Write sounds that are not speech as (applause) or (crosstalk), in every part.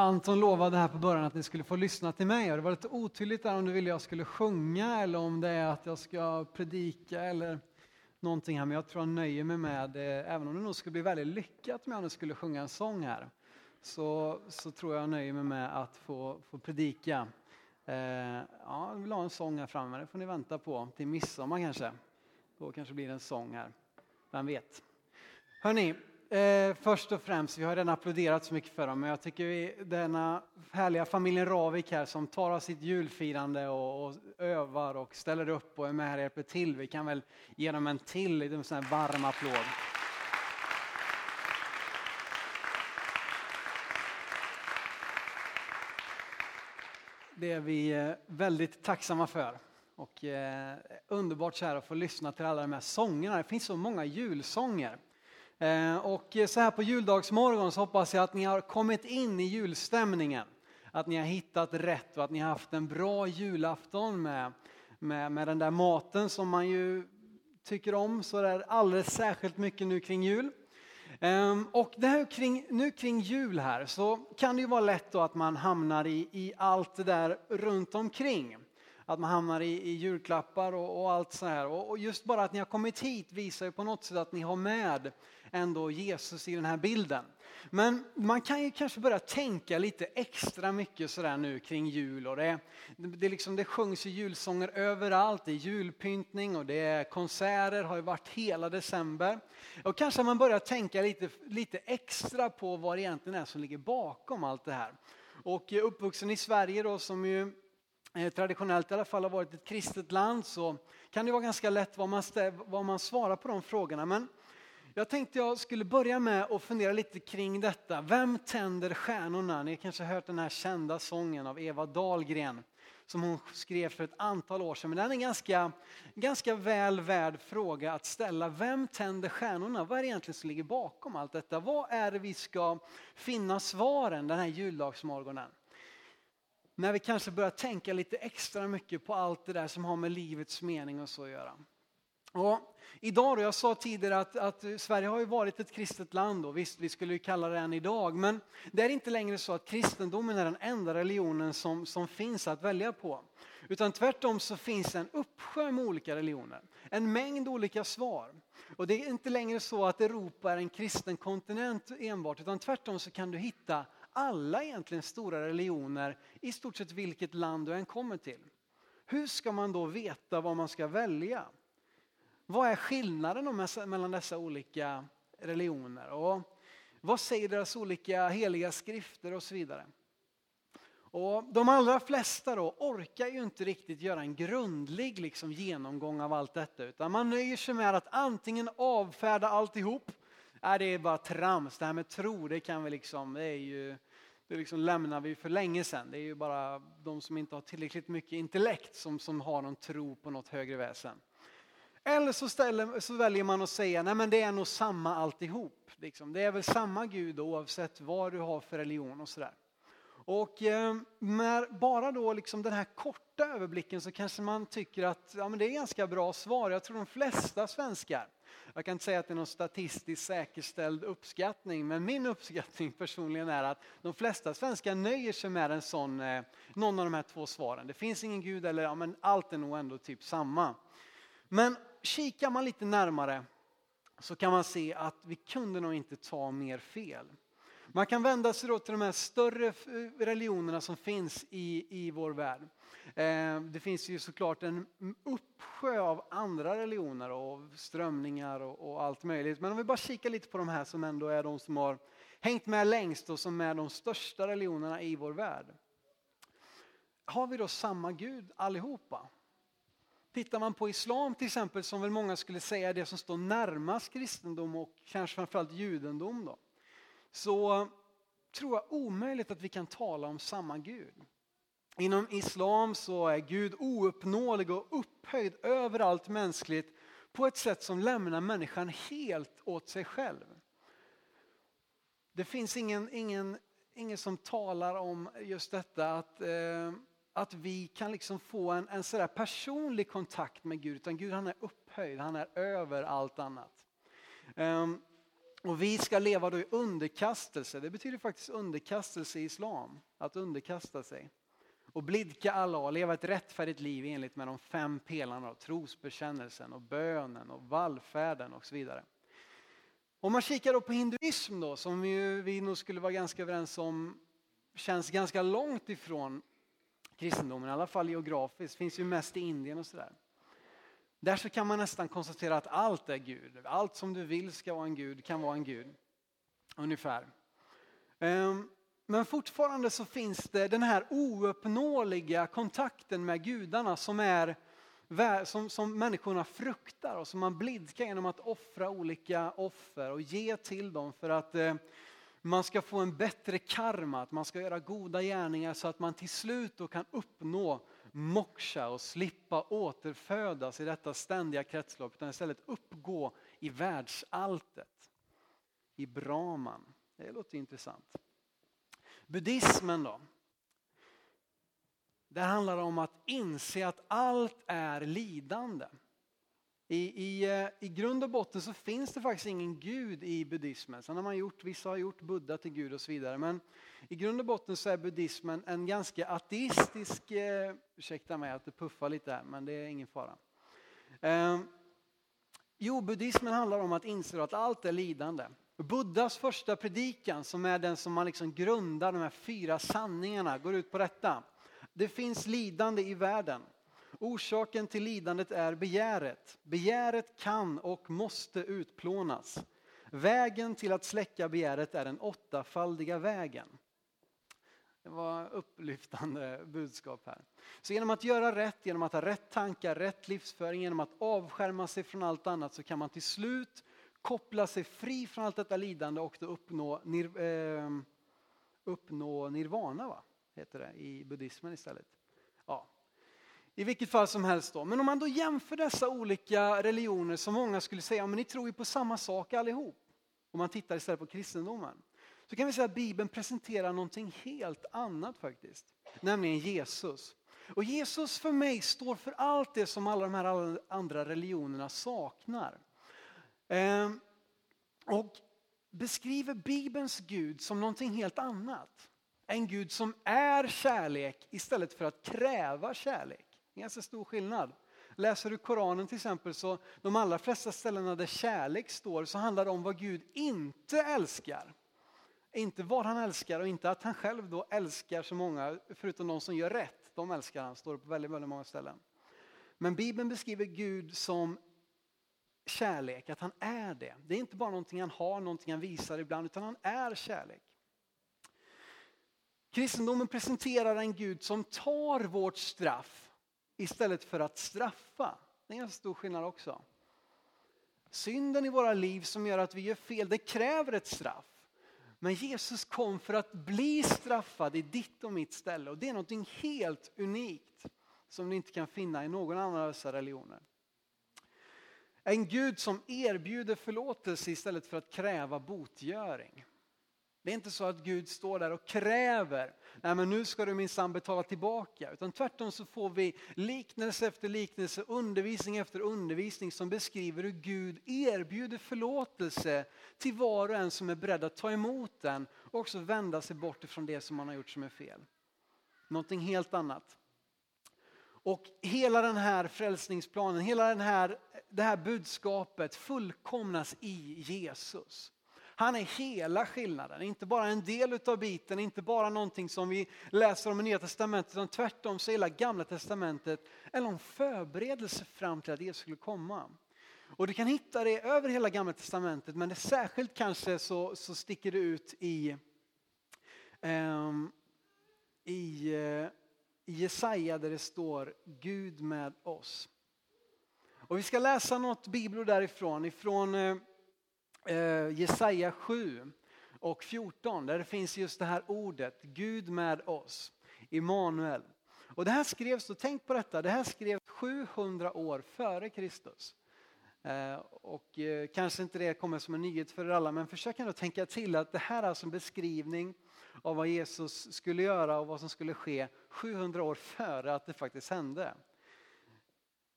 Anton lovade här på början att ni skulle få lyssna till mig. Det var lite otydligt där om du ville jag skulle sjunga eller om det är att jag ska predika eller någonting här. Men jag tror jag nöjer mig med, eh, även om det nog skulle bli väldigt lyckat om jag nu skulle sjunga en sång här, så, så tror jag jag nöjer mig med att få, få predika. Eh, ja, jag vill ha en sång här framme, det får ni vänta på till midsommar kanske. Då kanske det blir en sång här, vem vet. Hörni, Eh, först och främst, vi har redan applåderat så mycket för dem, men jag tycker vi, denna härliga familjen Ravik här som tar av sitt julfirande och, och, övar och ställer upp och är med här och hjälper till. Vi kan väl ge dem en till en sån här varm applåd. Det är vi eh, väldigt tacksamma för. Och eh, underbart så här att få lyssna till alla de här sångerna. Det finns så många julsånger. Eh, och så här på juldagsmorgon så hoppas jag att ni har kommit in i julstämningen. Att ni har hittat rätt och att ni har haft en bra julafton med, med, med den där maten som man ju tycker om så där alldeles särskilt mycket nu kring jul. Ehm, och det här kring, nu kring jul här så kan det ju vara lätt då att man hamnar i, i allt det där runt omkring. Att man hamnar i, i julklappar och, och allt så här. Och, och, just bara att ni har kommit hit visar ju på något sätt att ni har med ändå Jesus i den här bilden. Men man kan ju kanske börja tänka lite extra mycket sådär nu kring jul. Och det, det, liksom, det sjungs julsånger överallt, det är julpyntning och det är konserter, har ju varit hela december. Och kanske man börjar tänka lite, lite extra på vad det egentligen är som ligger bakom allt det här. Och uppvuxen i Sverige då som ju eh, traditionellt i alla fall har varit ett kristet land så kan det vara ganska lätt vad man, vad man svarar på de frågorna. Men jag tänkte jag skulle börja med att fundera lite kring detta. Vem tänder stjärnorna? Ni har kanske hört den här kända sången av Eva Dahlgren som hon skrev för ett antal år sedan. Men den är en ganska, ganska väl värd fråga att ställa. Vem tänder stjärnorna? Vad är det egentligen som ligger bakom allt detta? Vad är det vi ska finna svaren den här juldagsmorgonen? När vi kanske börjar tänka lite extra mycket på allt det där som har med livets mening och så att göra. Och idag då, jag sa tidigare att, att, Sverige har ju varit ett kristet land och visst vi skulle ju kalla det än idag men det är inte längre så att kristendomen är den enda religionen som, som finns att välja på. Utan tvärtom så finns en uppsjö med olika religioner, en mängd olika svar. Och det är inte längre så att Europa är en kristen kontinent enbart utan tvärtom så kan du hitta alla egentligen stora religioner i stort sett vilket land du än kommer till. Hur ska man då veta vad man ska välja? Vad är skillnaden mellan dessa olika religioner? Och vad säger deras olika heliga skrifter och så vidare? Och de allra flesta då orkar ju inte riktigt göra en grundlig liksom genomgång av allt detta utan man nöjer sig med att antingen avfärda alltihop, är det är bara trams, det här med tro det kan vi liksom, det är ju det liksom lämnar vi för länge sedan. Det är ju bara de som inte har tillräckligt mycket intellekt som, som har någon tro på något högre väsen. Eller så, ställer, så väljer man att säga nej men det är nog samma alltihop. Liksom. Det är väl samma Gud oavsett vad du har för religion och sådär. Och eh, med bara då liksom den här korta överblicken så kanske man tycker att ja, men det är ganska bra svar. Jag tror de flesta svenskar, jag kan inte säga att det är någon statistiskt säkerställd uppskattning, men min uppskattning personligen är att de flesta svenskar nöjer sig med en sån, eh, någon av de här två svaren. Det finns ingen Gud eller ja, men allt är nog ändå typ samma. Men kikar man lite närmare så kan man se att vi kunde nog inte ta mer fel. Man kan vända sig då till de här större eh, religionerna som finns i, i vår värld. Eh, det finns ju såklart en uppsjö av andra religioner och strömningar och, och, allt möjligt. Men om vi bara kikar lite på de här som ändå är de som har hängt med längst och som är de största religionerna i vår värld. Har vi då samma Gud allihopa? Tittar man på islam till exempel, som väl många skulle säga är det som står närmast kristendom och kanske framförallt judendom, då, så tror jag omöjligt att vi kan tala om samma Gud. Inom islam så är Gud ouppnåelig och upphöjd över allt mänskligt på ett sätt som lämnar människan helt åt sig själv. Det finns ingen, ingen, ingen som talar om just detta att eh, att vi kan liksom få en, en sådär personlig kontakt med Gud. Utan Gud han är upphöjd, han är över allt annat. Um, Och vi ska leva då i underkastelse. Det betyder faktiskt underkastelse i islam. Att underkasta sig. Och blidka Allah och leva ett rättfärdigt liv enligt med de fem pelarna av trosbekännelsen och bönen och vallfärden och så vidare. Om man kikar då på hinduism då, som vi, vi nog skulle vara ganska överens om känns ganska långt ifrån kristendomen, i alla fall geografiskt, finns ju mest i Indien och sådär. Där så kan man nästan konstatera att allt är Gud. Allt som du vill ska vara en Gud kan vara en Gud. Ungefär. Ehm, men fortfarande så finns det den här ouppnåeliga kontakten med gudarna som, är, som, som människorna fruktar och som man blidkar genom att offra olika offer och ge till dem för att eh, man ska få en bättre karma, att man ska göra goda gärningar så att man till slut då kan uppnå moksha och slippa återfödas i detta ständiga kretslopp utan istället uppgå i världsalltet, i Brahman. Det låter intressant. Buddhismen då? Det handlar om att inse att allt är lidande. I, i, eh, I grund och botten så finns det faktiskt ingen gud i buddhismen. Sen har man gjort, vissa har gjort Buddha till gud och så vidare. Men i grund och botten så är buddhismen en ganska ateistisk, eh, ursäkta mig att det puffar lite här men det är ingen fara. Eh, jo, buddhismen handlar om att inse att allt är lidande. Buddhas första predikan som är den som man liksom grundar de här fyra sanningarna går ut på detta. Det finns lidande i världen. Orsaken till lidandet är begäret. Begäret kan och måste utplånas. Vägen till att släcka begäret är den åttafaldiga vägen. Det var upplyftande budskap här. Så genom att göra rätt, genom att ha rätt tankar, rätt livsföring, genom att avskärma sig från allt annat så kan man till slut koppla sig fri från allt detta lidande och då uppnå, nir, eh, uppnå nirvana, va? heter det i buddhismen istället. Ja, i vilket fall som helst då. Men om man då jämför dessa olika religioner som många skulle säga, men ni tror ju på samma sak allihop. Om man tittar istället på kristendomen. Så kan vi säga att Bibeln presenterar någonting helt annat faktiskt. Nämligen Jesus. Och Jesus för mig står för allt det som alla de här andra religionerna saknar. Ehm, och beskriver Bibelns Gud som någonting helt annat. En Gud som är kärlek istället för att kräva kärlek. Ganska stor skillnad. Läser du Koranen till exempel så de allra flesta ställena där kärlek står så handlar det om vad Gud inte älskar. Inte vad han älskar och inte att han själv då älskar så många, förutom de som gör rätt. De älskar han, står det på väldigt, väldigt många ställen. Men Bibeln beskriver Gud som kärlek, att han är det. Det är inte bara någonting han har, någonting han visar ibland, utan han är kärlek. Kristendomen presenterar en Gud som tar vårt straff istället för att straffa. Det är en stor skillnad också. Synden i våra liv som gör att vi gör fel, det kräver ett straff. Men Jesus kom för att bli straffad i ditt och mitt ställe och det är något helt unikt som du inte kan finna i någon annan av dessa religioner. En Gud som erbjuder förlåtelse istället för att kräva botgöring. Det är inte så att Gud står där och kräver, nej men nu ska du minsann betala tillbaka. Utan tvärtom så får vi liknelse efter liknelse, undervisning efter undervisning som beskriver hur Gud erbjuder förlåtelse till var och en som är beredd att ta emot den och också vända sig bort ifrån det som man har gjort som är fel. Någonting helt annat. Och hela den här frälsningsplanen, hela den här, det här budskapet fullkomnas i Jesus. Han är hela skillnaden, inte bara en del av biten, inte bara någonting som vi läser om i Nya Testamentet, utan tvärtom så är hela Gamla Testamentet en lång förberedelse fram till att Jesus skulle komma. Och du kan hitta det över hela Gamla Testamentet, men det särskilt kanske så, så sticker det ut i, um, i, uh, i Jesaja där det står Gud med oss. Och vi ska läsa något bibelord därifrån, ifrån uh, eh, Eh, Jesaja 7 och 14 där det finns just det här ordet Gud med oss, Immanuel. Och det här skrevs, och tänk på detta, det här skrevs 700 år före Kristus. Eh, och eh, kanske inte det kommer som en nyhet för er alla, men försök ändå tänka till att det här är alltså en beskrivning av vad Jesus skulle göra och vad som skulle ske 700 år före att det faktiskt hände.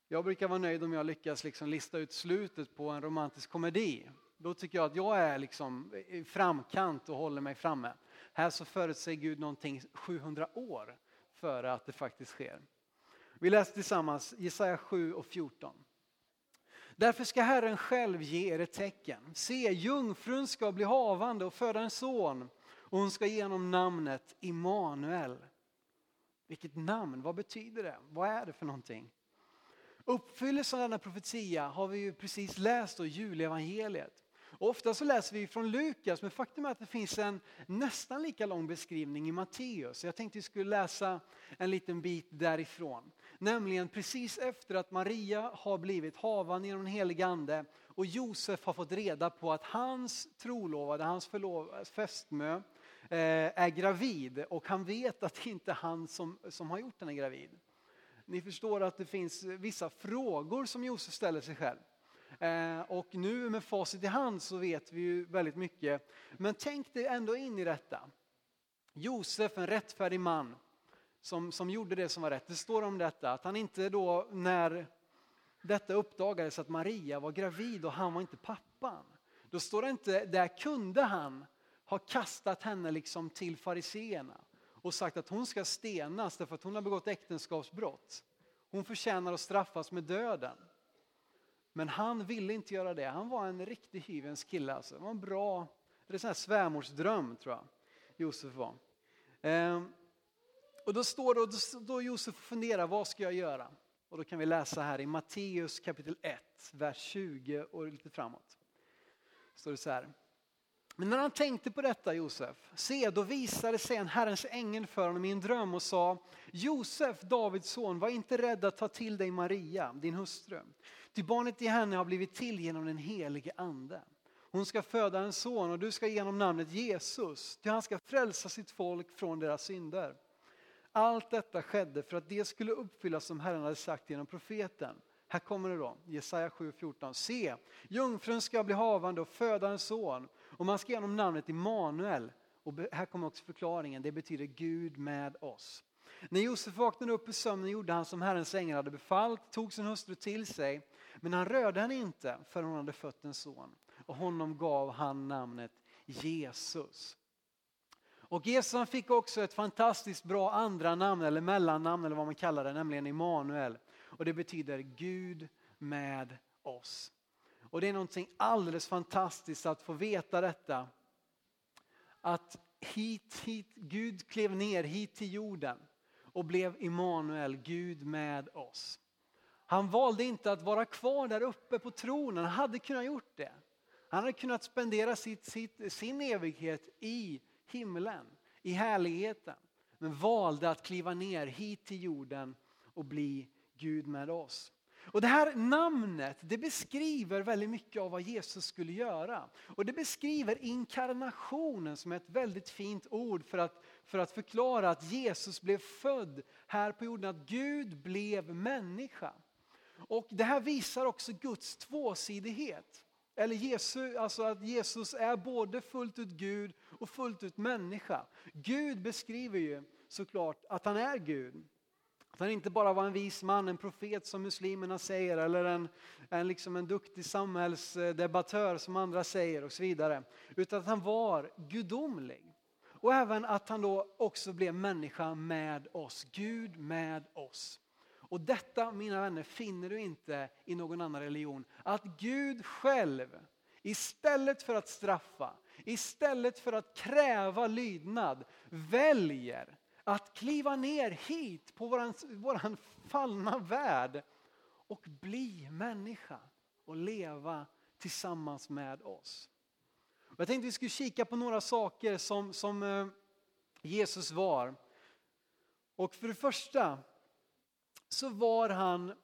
Jag brukar vara nöjd om jag lyckas liksom lista ut slutet på en romantisk komedi då tycker jag att jag är liksom i framkant och håller mig framme. Här så förutsäger Gud någonting 700 år före att det faktiskt sker. Vi läser tillsammans Jesaja 7 och 14. Därför ska Herren själv ge er ett tecken. Se, jungfrun ska bli havande och föda en son och hon ska ge honom namnet Immanuel. Vilket namn, vad betyder det? Vad är det för någonting? Uppfyllelsen av denna profetia har vi ju precis läst i julevangeliet ofta så läser vi från Lukas, men faktum är att det finns en nästan lika lång beskrivning i Matteus. Jag tänkte vi skulle läsa en liten bit därifrån. Nämligen precis efter att Maria har blivit havande genom den helige ande och Josef har fått reda på att hans trolovade, hans fästmö, eh, är gravid och han vet att det inte är han som, som har gjort henne gravid. Ni förstår att det finns vissa frågor som Josef ställer sig själv. Eh, och nu med facit i hand så vet vi ju väldigt mycket. Men tänk dig ändå in i detta. Josef, en rättfärdig man, som, som gjorde det som var rätt. Det står om detta, att han inte då när detta uppdagades att Maria var gravid och han var inte pappan. Då står det inte, där kunde han ha kastat henne liksom till fariseerna och sagt att hon ska stenas därför att hon har begått äktenskapsbrott. Hon förtjänar att straffas med döden. Men han ville inte göra det. Han var en riktig hyvens kille. Alltså. Det var en bra, det är en svärmorsdröm tror jag Josef var. Ehm, och då står det, då, då Josef funderar, vad ska jag göra? Och då kan vi läsa här i Matteus kapitel 1, vers 20 och lite framåt. Står det så här. Men när han tänkte på detta Josef, se då visade sig en Herrens ängel för honom i en dröm och sa Josef, Davids son, var inte rädd att ta till dig Maria, din hustru. Ty barnet i henne har blivit till genom den helige ande. Hon ska föda en son och du ska ge honom namnet Jesus, ty han ska frälsa sitt folk från deras synder. Allt detta skedde för att det skulle uppfyllas som Herren hade sagt genom profeten. Här kommer det då, Jesaja 7.14. Se, jungfrun ska bli havande och föda en son och man ska ge honom namnet Immanuel. Och här kommer också förklaringen, det betyder Gud med oss. När Josef vaknade upp ur sömnen gjorde han som Herrens ängel hade befallt, tog sin hustru till sig, men han rörde henne inte förrän hon hade fött en son. Och honom gav han namnet Jesus. Och Jesus fick också ett fantastiskt bra andra namn eller mellannamn eller vad man kallar det, nämligen Immanuel. Och det betyder Gud med oss. Och det är någonting alldeles fantastiskt att få veta detta. Att hit, hit, Gud klev ner hit till jorden och blev Immanuel, Gud med oss. Han valde inte att vara kvar där uppe på tronen, han hade kunnat gjort det. Han hade kunnat spendera sitt, sitt, sin evighet i himlen, i härligheten. Men valde att kliva ner hit till jorden och bli Gud med oss. Och Det här namnet det beskriver väldigt mycket av vad Jesus skulle göra. Och Det beskriver inkarnationen som är ett väldigt fint ord för att, för att förklara att Jesus blev född här på jorden, att Gud blev människa. Och Det här visar också Guds tvåsidighet. Eller Jesus, alltså att Jesus är både fullt ut Gud och fullt ut människa. Gud beskriver ju såklart att han är Gud. Att han inte bara var en vis man, en profet som muslimerna säger eller en, en, liksom en duktig samhällsdebattör som andra säger och så vidare. Utan att han var gudomlig. Och även att han då också blev människa med oss, Gud med oss. Och detta mina vänner finner du inte i någon annan religion. Att Gud själv istället för att straffa, istället för att kräva lydnad väljer att kliva ner hit på våran, våran fallna värld och bli människa och leva tillsammans med oss. Jag tänkte vi skulle kika på några saker som, som eh, Jesus var. Och för det första så var han,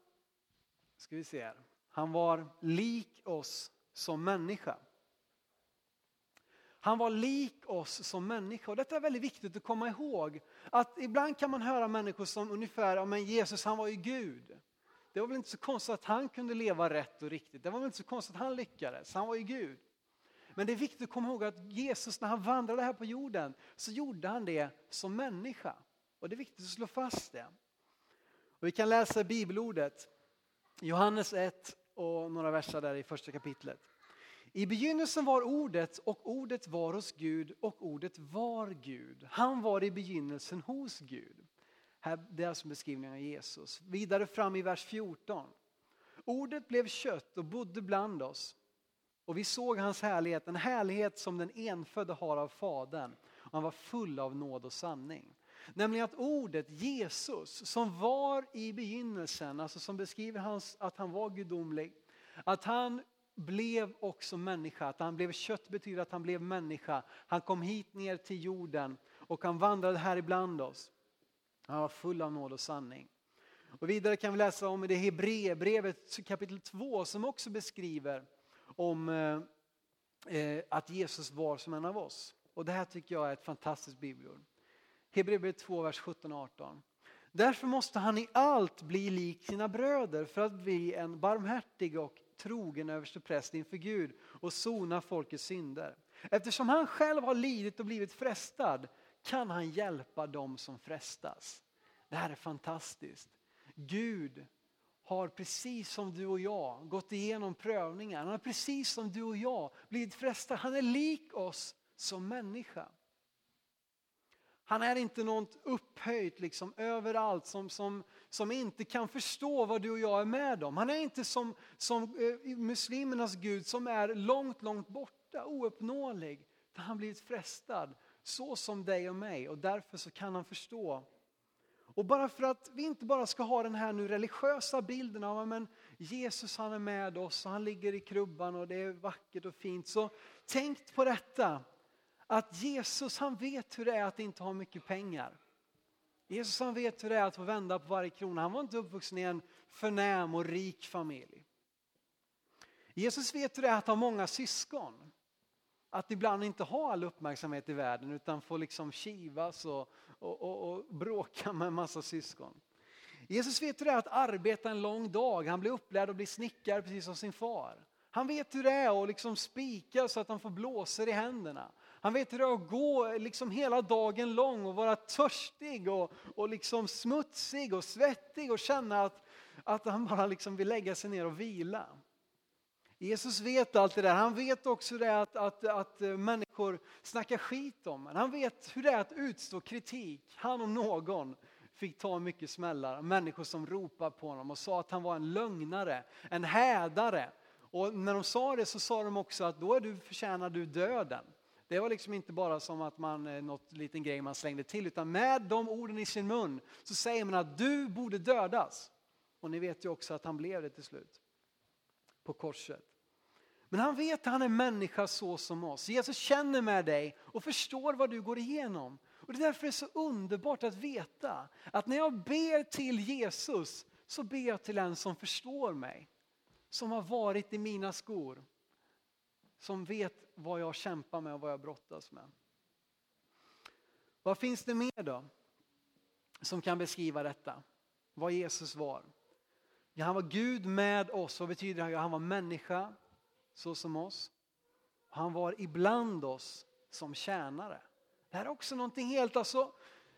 ska vi se här, han var lik oss som människa. Han var lik oss som människa. Detta är väldigt viktigt att komma ihåg. Att ibland kan man höra människor som ungefär, ja men Jesus han var ju Gud. Det var väl inte så konstigt att han kunde leva rätt och riktigt. Det var väl inte så konstigt att han lyckades, han var ju Gud. Men det är viktigt att komma ihåg att Jesus när han vandrade här på jorden så gjorde han det som människa. Och det är viktigt att slå fast det. Och vi kan läsa bibelordet Johannes 1 och några verser där i första kapitlet. I begynnelsen var ordet och ordet var hos Gud och ordet var Gud. Han var i begynnelsen hos Gud. Här, det är alltså beskrivningen av Jesus. Vidare fram i vers 14. Ordet blev kött och bodde bland oss. Och vi såg hans härlighet, en härlighet som den enfödde har av Fadern. Han var full av nåd och sanning. Nämligen att ordet Jesus som var i begynnelsen, alltså som beskriver hans, att han var gudomlig, att han blev också människa, att han blev kött betyder att han blev människa. Han kom hit ner till jorden och han vandrade här ibland oss. Han var full av nåd och sanning. Och vidare kan vi läsa om det Hebreerbrevet kapitel 2 som också beskriver om eh, eh, att Jesus var som en av oss. Och det här tycker jag är ett fantastiskt bibelord. Hebreerbrevet 2, vers 17 och 18. Därför måste han i allt bli lik sina bröder för att bli en barmhärtig och trogen överstepräst inför Gud och sona folkets synder. Eftersom han själv har lidit och blivit frestad kan han hjälpa dem som frestas. Det här är fantastiskt. Gud har precis som du och jag gått igenom prövningar. Han har precis som du och jag blivit frestad. Han är lik oss som människa. Han är inte något upphöjt liksom överallt som, som, som inte kan förstå vad du och jag är med om. Han är inte som, som eh, muslimernas Gud som är långt, långt borta, ouppnåelig. Han har blivit frestad så som dig och mig och därför så kan han förstå. Och bara för att vi inte bara ska ha den här nu religiösa bilden av att Jesus han är med oss och han ligger i krubban och det är vackert och fint. Så tänk på detta att Jesus han vet hur det är att inte ha mycket pengar. Jesus han vet hur det är att få vända på varje krona. Han var inte uppvuxen i en förnäm och rik familj. Jesus vet hur det är att ha många syskon. Att ibland inte ha all uppmärksamhet i världen utan få liksom kivas och, och, och, och bråka med en massa syskon. Jesus vet hur det är att arbeta en lång dag. Han blir upplärd och blir snickare precis som sin far. Han vet hur det är att liksom spika så att han får blåsor i händerna. Han vet hur det är att gå liksom hela dagen lång och vara törstig och, och liksom smutsig och svettig och känna att, att han bara liksom vill lägga sig ner och vila. Jesus vet allt det där. Han vet också det att, att, att människor snackar skit om honom. Han vet hur det är att utstå kritik. Han om någon fick ta mycket smällar. Människor som ropade på honom och sa att han var en lögnare, en hädare. Och när de sa det så sa de också att då är du, förtjänar du döden. Det var liksom inte bara som att man, eh, något liten grej man slängde till, utan med de orden i sin mun så säger man att du borde dödas. Och ni vet ju också att han blev det till slut. På korset. Men han vet att han är människa så som oss. Jesus känner med dig och förstår vad du går igenom. Och det är därför det är så underbart att veta att när jag ber till Jesus så ber jag till en som förstår mig. Som har varit i mina skor. Som vet vad jag kämpar med och vad jag brottas med. Vad finns det mer då? Som kan beskriva detta? Vad Jesus var. Ja, han var Gud med oss. Vad betyder det? Ja, han var människa så som oss. Han var ibland oss som tjänare. Det här är också någonting helt, alltså,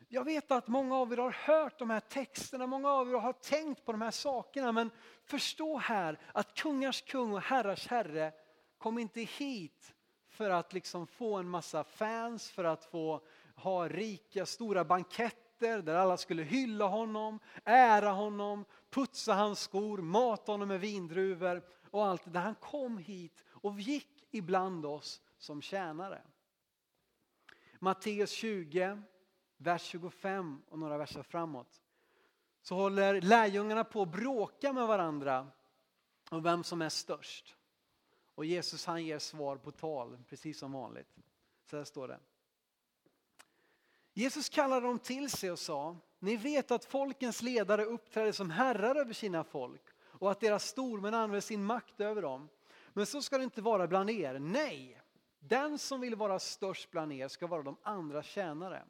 jag vet att många av er har hört de här texterna, många av er har tänkt på de här sakerna, men förstå här att kungars kung och herrars herre kom inte hit för att liksom få en massa fans, för att få ha rika stora banketter där alla skulle hylla honom, ära honom, putsa hans skor, mata honom med vindruvor och allt det där. Han kom hit och gick ibland oss som tjänare. Matteus 20, vers 25 och några verser framåt. Så håller lärjungarna på att bråka med varandra om vem som är störst. Och Jesus han ger svar på tal, precis som vanligt. Så här står det. Jesus kallade dem till sig och sa, ni vet att folkens ledare uppträder som herrar över sina folk och att deras stormän använder sin makt över dem. Men så ska det inte vara bland er. Nej, den som vill vara störst bland er ska vara de andra tjänare.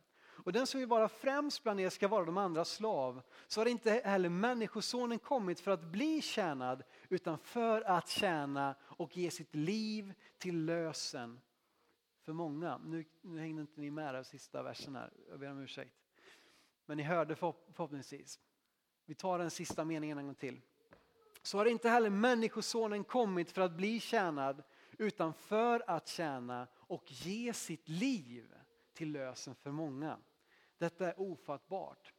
Och den som vill vara främst bland er ska vara de andra slav. Så har inte heller Människosonen kommit för att bli tjänad utan för att tjäna och ge sitt liv till lösen för många. Nu, nu hängde inte ni med den sista versen här, jag ber om ursäkt. Men ni hörde förhoppningsvis. Vi tar den sista meningen en gång till. Så har inte heller Människosonen kommit för att bli tjänad utan för att tjäna och ge sitt liv till lösen för många. Detta är ofattbart.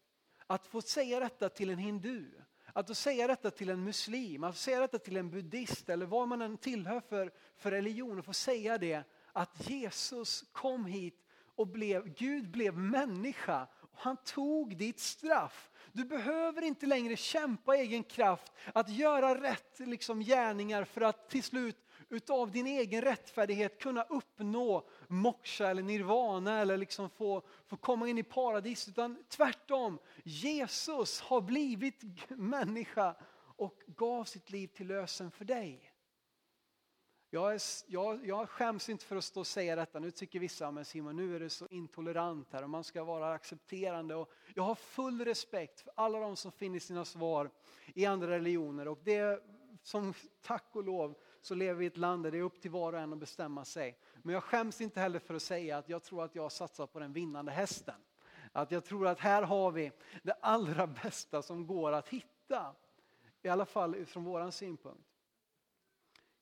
Att få säga detta till en hindu, att få säga detta till en muslim, att få säga detta till en buddhist eller vad man än tillhör för, för religion, och få säga det att Jesus kom hit och blev, Gud blev människa och han tog ditt straff. Du behöver inte längre kämpa egen kraft att göra rätt liksom, gärningar för att till slut utav din egen rättfärdighet kunna uppnå moksha eller nirvana eller liksom få, få komma in i paradis. Utan tvärtom, Jesus har blivit människa och gav sitt liv till lösen för dig. Jag, är, jag, jag skäms inte för att stå och säga detta. Nu tycker vissa, men Simon nu är det så intolerant här och man ska vara accepterande. Och jag har full respekt för alla de som finner sina svar i andra religioner. Och det som tack och lov så lever vi i ett land där det är upp till var och en att bestämma sig. Men jag skäms inte heller för att säga att jag tror att jag satsar på den vinnande hästen. Att jag tror att här har vi det allra bästa som går att hitta. I alla fall från vår synpunkt.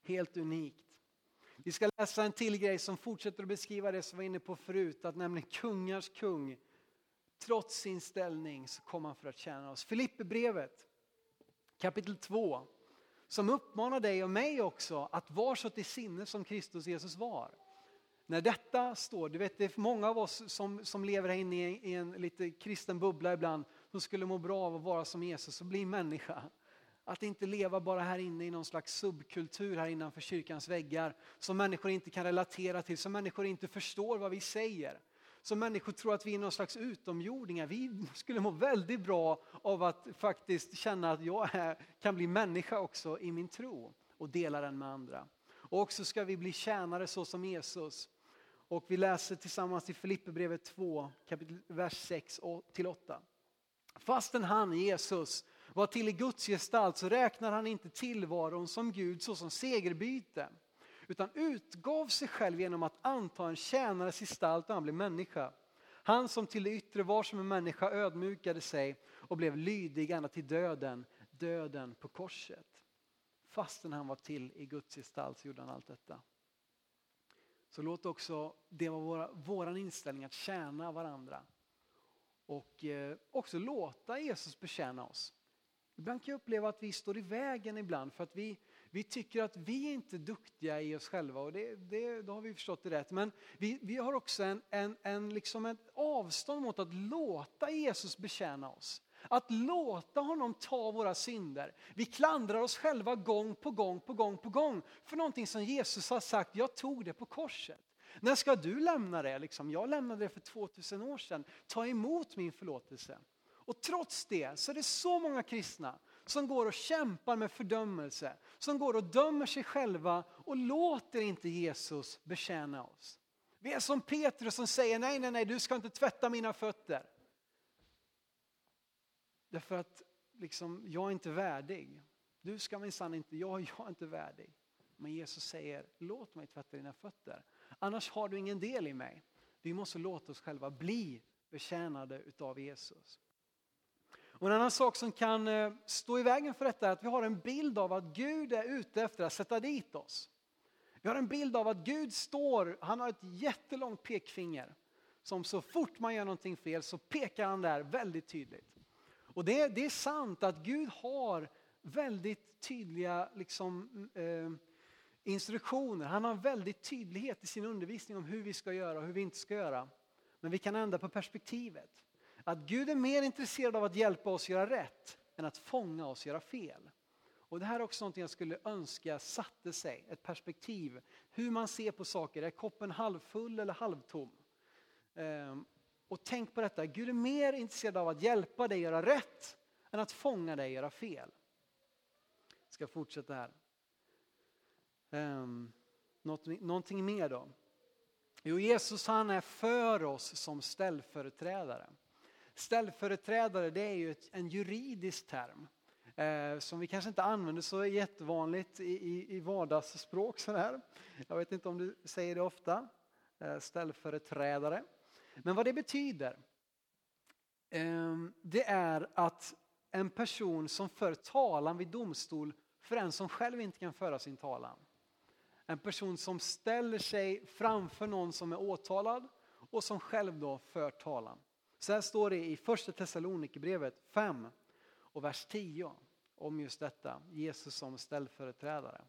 Helt unikt. Vi ska läsa en till grej som fortsätter att beskriva det som vi var inne på förut, att nämligen kungars kung, trots sin ställning så kom han för att tjäna oss. Filipperbrevet kapitel 2 som uppmanar dig och mig också att vara så till sinne som Kristus Jesus var. När detta står, du vet det är många av oss som, som lever här inne i, en lite kristen bubbla ibland, som skulle må bra av att vara som Jesus och bli människa. Att inte leva bara här inne i någon slags subkultur här innanför kyrkans väggar som människor inte kan relatera till, som människor inte förstår vad vi säger. Som människor tror att vi är någon slags utomjordingar. Vi skulle må väldigt bra av att faktiskt känna att jag är, kan bli människa också i min tro och dela den med andra. Och också ska vi bli tjänare så som Jesus. Och vi läser tillsammans i Filipperbrevet 2, kapitel, vers 6 till 8. Fastän han, Jesus, var till i Guds gestalt så räknar han inte tillvaron som Gud såsom segerbyte utan utgav sig själv genom att anta en tjänares gestalt och han blev människa. Han som till det yttre var som en människa ödmjukade sig och blev lydig ända till döden, döden på korset. Fastän han var till i Guds gestalt så gjorde han allt detta. Så låt också det vara våra, vår inställning att tjäna varandra. Och eh, också låta Jesus betjäna oss. Ibland kan jag uppleva att vi står i vägen ibland för att vi, vi tycker att vi inte är duktiga i oss själva och det, det, då har vi förstått det rätt. Men vi, vi har också en, en, en, liksom ett avstånd mot att låta Jesus betjäna oss. Att låta honom ta våra synder. Vi klandrar oss själva gång på gång på gång på gång för någonting som Jesus har sagt, jag tog det på korset. När ska du lämna det? Liksom, jag lämnade det för 2000 år sedan. Ta emot min förlåtelse. Och trots det så är det så många kristna som går och kämpar med fördömelse, som går och dömer sig själva och låter inte Jesus betjäna oss. Vi är som Petrus som säger nej, nej, nej, du ska inte tvätta mina fötter. Därför att liksom, jag är inte värdig. Du ska minsann inte, jag, (laughs) jag är inte värdig. Men Jesus säger, låt mig tvätta dina fötter. Annars har du ingen del i mig. Vi måste låta oss själva bli betjänade utav Jesus. Och en annan sak som kan eh, stå i vägen för detta är att vi har en bild av att Gud är ute efter att sätta dit oss. Vi har en bild av att Gud står, han har ett jättelångt pekfinger. Som så fort man gör någonting fel så pekar han där väldigt tydligt. Och det, det är sant att Gud har väldigt tydliga liksom, eh, instruktioner. Han har väldigt tydlighet i sin undervisning om hur vi ska göra och hur vi inte ska göra. Men vi kan ändra på perspektivet. Att Gud är mer intresserad av att hjälpa oss göra rätt än att fånga oss göra fel. Och Det här är också något jag skulle önska satte sig, ett perspektiv. Hur man ser på saker, är koppen halvfull eller halvtom? Ehm, och tänk på detta, Gud är mer intresserad av att hjälpa dig göra rätt än att fånga dig göra fel. Jag ska fortsätta här. Um, något, någonting mer då? Jo, Jesus han är för oss som ställföreträdare. Ställföreträdare det är ju ett, en juridisk term eh, som vi kanske inte använder så jättevanligt i, i, i vardagsspråk. Sådär. Jag vet inte om du säger det ofta, eh, ställföreträdare. Men vad det betyder ehm, det är att en person som för talan vid domstol för en som själv inte kan föra sin talan. En person som ställer sig framför någon som är åtalad och som själv då för talan. Så här står det i första Thessalonikerbrevet 5 och vers 10 om just detta, Jesus som ställföreträdare.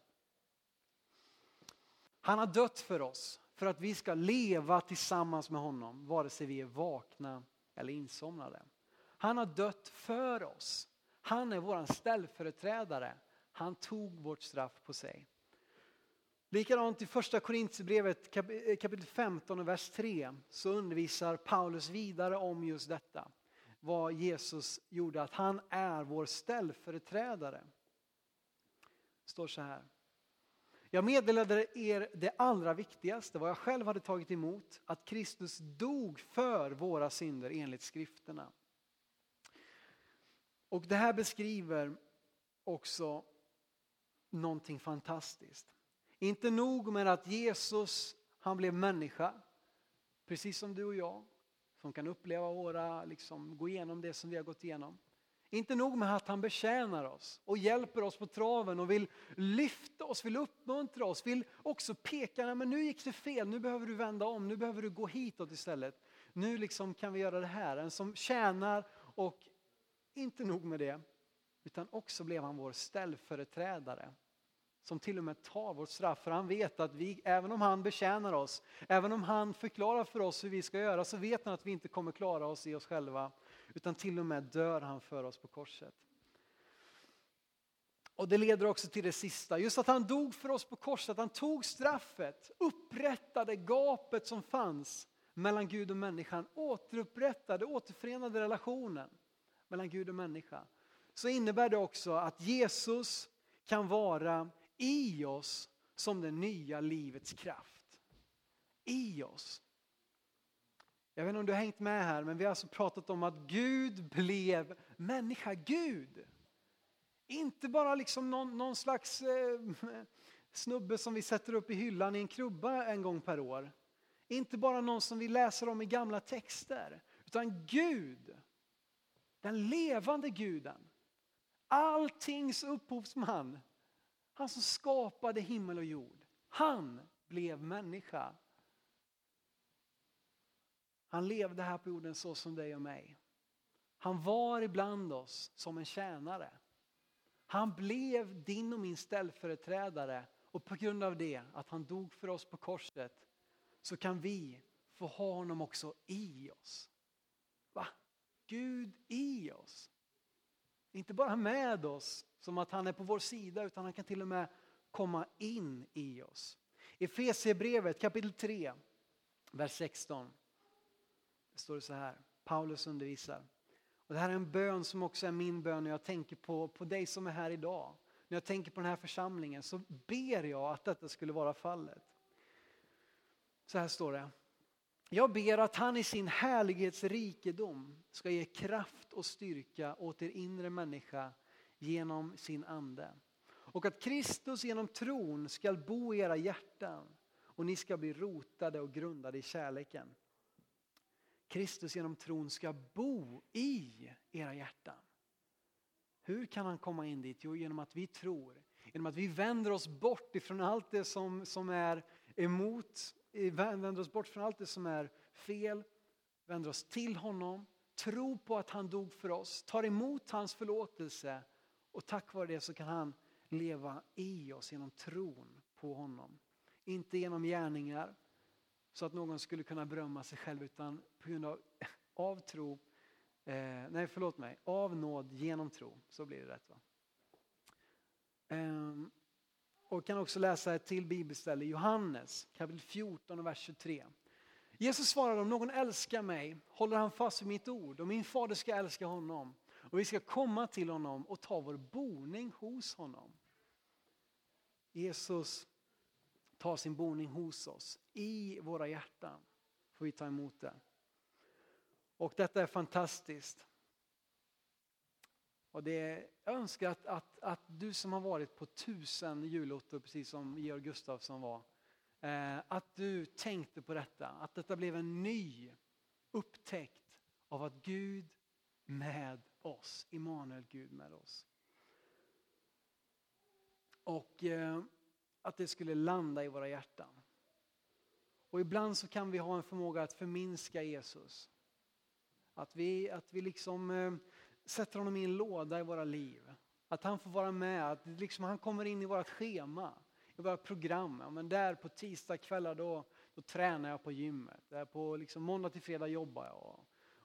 Han har dött för oss för att vi ska leva tillsammans med honom vare sig vi är vakna eller insomnade. Han har dött för oss. Han är vår ställföreträdare. Han tog vårt straff på sig. Likadant i första Korintierbrevet eh, kapitel 15 och vers 3 så undervisar Paulus vidare om just detta. Vad Jesus gjorde, att han är vår ställföreträdare. Det står så här. Jag meddelade er det allra viktigaste, vad jag själv hade tagit emot, att Kristus dog för våra synder enligt skrifterna. Och det här beskriver också någonting fantastiskt. Inte nog med att Jesus, han blev människa, precis som du och jag, som kan uppleva våra, liksom, gå igenom det som vi har gått igenom. Inte nog med att han betjänar oss och hjälper oss på traven och vill lyfta oss, vill uppmuntra oss, vill också peka, men nu gick det fel, nu behöver du vända om, nu behöver du gå hitåt istället. Nu liksom kan vi göra det här. En som tjänar och inte nog med det, utan också blev han vår ställföreträdare som till och med tar vårt straff. För han vet att vi, även om han betjänar oss, även om han förklarar för oss hur vi ska göra, så vet han att vi inte kommer klara oss i oss själva. Utan till och med dör han för oss på korset. Och det leder också till det sista, just att han dog för oss på korset, Att han tog straffet, upprättade gapet som fanns mellan Gud och människan, återupprättade, återförenade relationen mellan Gud och människa. Så innebär det också att Jesus kan vara i oss som det nya livets kraft. I oss. Jag vet inte om du har hängt med här, men vi har alltså pratat om att Gud blev människa, Gud. Inte bara liksom någon, någon slags eh, snubbe som vi sätter upp i hyllan i en krubba en gång per år. Inte bara någon som vi läser om i gamla texter, utan Gud. Den levande guden. Alltings upphovsman. Han som skapade himmel och jord. Han blev människa. Han levde här på jorden så som dig och mig. Han var ibland oss som en tjänare. Han blev din och min ställföreträdare och på grund av det, att han dog för oss på korset, så kan vi få ha honom också i oss. Va? Gud i oss. Inte bara med oss, som att han är på vår sida, utan han kan till och med komma in i oss. I Efesierbrevet kapitel 3, vers 16. Det står det så här, Paulus undervisar. Och det här är en bön som också är min bön när jag tänker på, på dig som är här idag. När jag tänker på den här församlingen så ber jag att detta skulle vara fallet. Så här står det. Jag ber att han i sin härlighetsrikedom ska ge kraft och styrka åt er inre människa genom sin ande. Och att Kristus genom tron ska bo i era hjärtan och ni ska bli rotade och grundade i kärleken. Kristus genom tron ska bo i era hjärtan. Hur kan han komma in dit? Jo, genom att vi tror. Genom att vi vänder oss bort ifrån allt det som, som är emot, vänder oss bort från allt det som är fel, vänder oss till honom, tror på att han dog för oss, tar emot hans förlåtelse och tack vare det så kan han leva i oss genom tron på honom. Inte genom gärningar så att någon skulle kunna berömma sig själv utan på grund av, (laughs) av tro, eh, nej förlåt mig, av nåd genom tro. Så blir det rätt va? Eh, och kan också läsa ett till bibelställe, Johannes kapitel 14 och vers 23. Jesus svarade om någon älskar mig håller han fast vid mitt ord och min fader ska älska honom och vi ska komma till honom och ta vår boning hos honom. Jesus tar sin boning hos oss, i våra hjärtan får vi ta emot det. Och detta är fantastiskt. Och det är, jag önskar att, att, att du som har varit på tusen julottor, precis som Georg Gustafsson var, eh, att du tänkte på detta, att detta blev en ny upptäckt av att Gud med oss, Immanuel Gud med oss. Och eh, att det skulle landa i våra hjärtan. Och ibland så kan vi ha en förmåga att förminska Jesus. Att vi, att vi liksom eh, sätter honom i en låda i våra liv. Att han får vara med, att liksom han kommer in i vårt schema, i våra program. Ja, men där på tisdagskvällar då, då tränar jag på gymmet. Där på liksom måndag till fredag jobbar jag.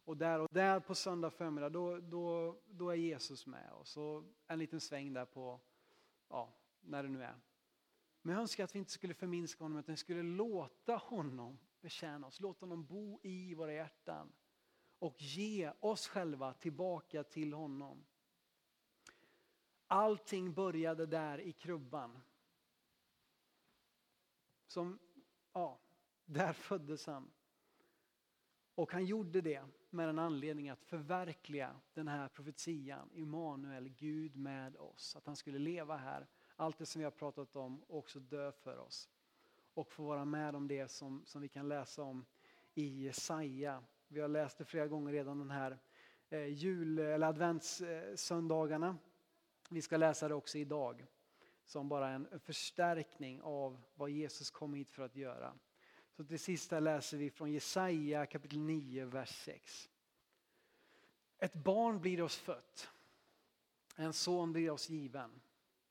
Och där och där på söndag förmiddag då, då, då är Jesus med. Och så en liten sväng där på, ja, när det nu är. Men jag önskar att vi inte skulle förminska honom, utan vi skulle låta honom betjäna oss. Låta honom bo i våra hjärtan. Och ge oss själva tillbaka till honom. Allting började där i krubban. Som, ja, där föddes han. Och han gjorde det med en anledning att förverkliga den här profetian, Immanuel, Gud med oss. Att han skulle leva här, allt det som vi har pratat om, och också dö för oss. Och få vara med om det som, som vi kan läsa om i Jesaja. Vi har läst det flera gånger redan den här eh, jul eller adventssöndagarna. Vi ska läsa det också idag som bara en förstärkning av vad Jesus kom hit för att göra. Så till sist läser vi från Jesaja kapitel 9, vers 6. Ett barn blir oss fött, en son blir oss given.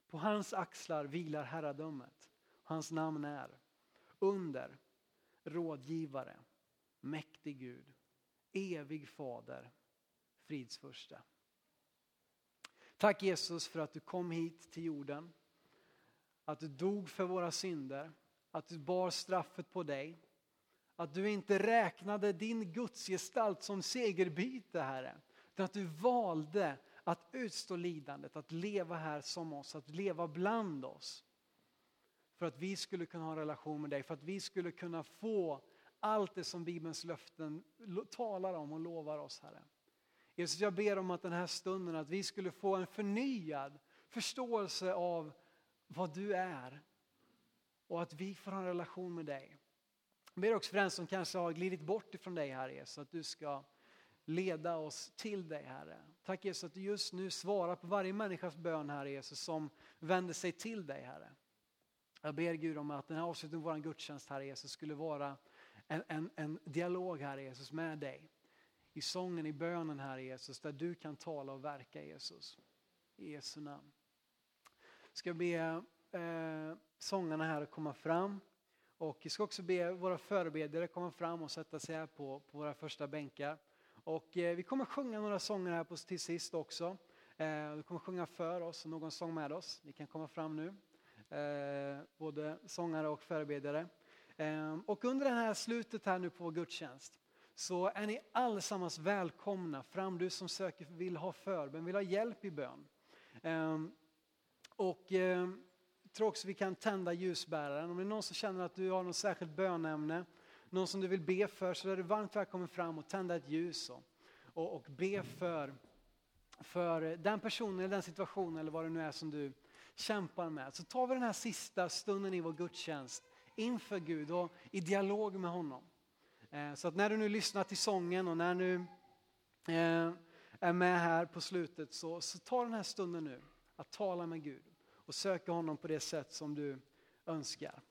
På hans axlar vilar herradömet. Hans namn är Under, Rådgivare, Mäktig Gud, Evig Fader, fridsfurste. Tack Jesus för att du kom hit till jorden. Att du dog för våra synder att du bar straffet på dig. Att du inte räknade din gudsgestalt som segerbyte, Herre. Utan att du valde att utstå lidandet, att leva här som oss, att leva bland oss. För att vi skulle kunna ha en relation med dig, för att vi skulle kunna få allt det som Bibelns löften talar om och lovar oss, Herre. Jesus, jag ber om att den här stunden, att vi skulle få en förnyad förståelse av vad du är och att vi får ha en relation med dig. Jag ber också för den som kanske har glidit bort ifrån dig Herre Jesus, att du ska leda oss till dig Herre. Tack Jesus att du just nu svarar på varje människas bön Herre Jesus som vänder sig till dig Herre. Jag ber Gud om att den här avslutningen av vår gudstjänst Herre Jesus skulle vara en, en, en dialog Herre Jesus med dig. I sången, i bönen Herre Jesus, där du kan tala och verka Jesus. I Jesu namn. Ska be eh, sångarna här att komma fram. Och vi ska också be våra förebedjare komma fram och sätta sig här på, på våra första bänkar. Och eh, vi kommer sjunga några sånger här på, till sist också. Eh, vi kommer sjunga för oss och någon sång med oss. Ni kan komma fram nu. Eh, både sångare och förebedjare. Och under det här slutet här nu på vår gudstjänst så är ni allesammans välkomna fram, du som söker vill ha förbön, vill ha hjälp i bön. Ehm, och jag tror också vi kan tända ljusbäraren. Om det är någon som känner att du har något särskilt bönämne, någon som du vill be för, så är du varmt välkommen fram och tända ett ljus och, och, och be för, för den personen, eller den situationen eller vad det nu är som du kämpar med. Så tar vi den här sista stunden i vår gudstjänst inför Gud och i dialog med honom. Eh, så att när du nu lyssnar till sången och när du eh, är med här på slutet så, så ta den här stunden nu att tala med Gud och söka honom på det sätt som du önskar.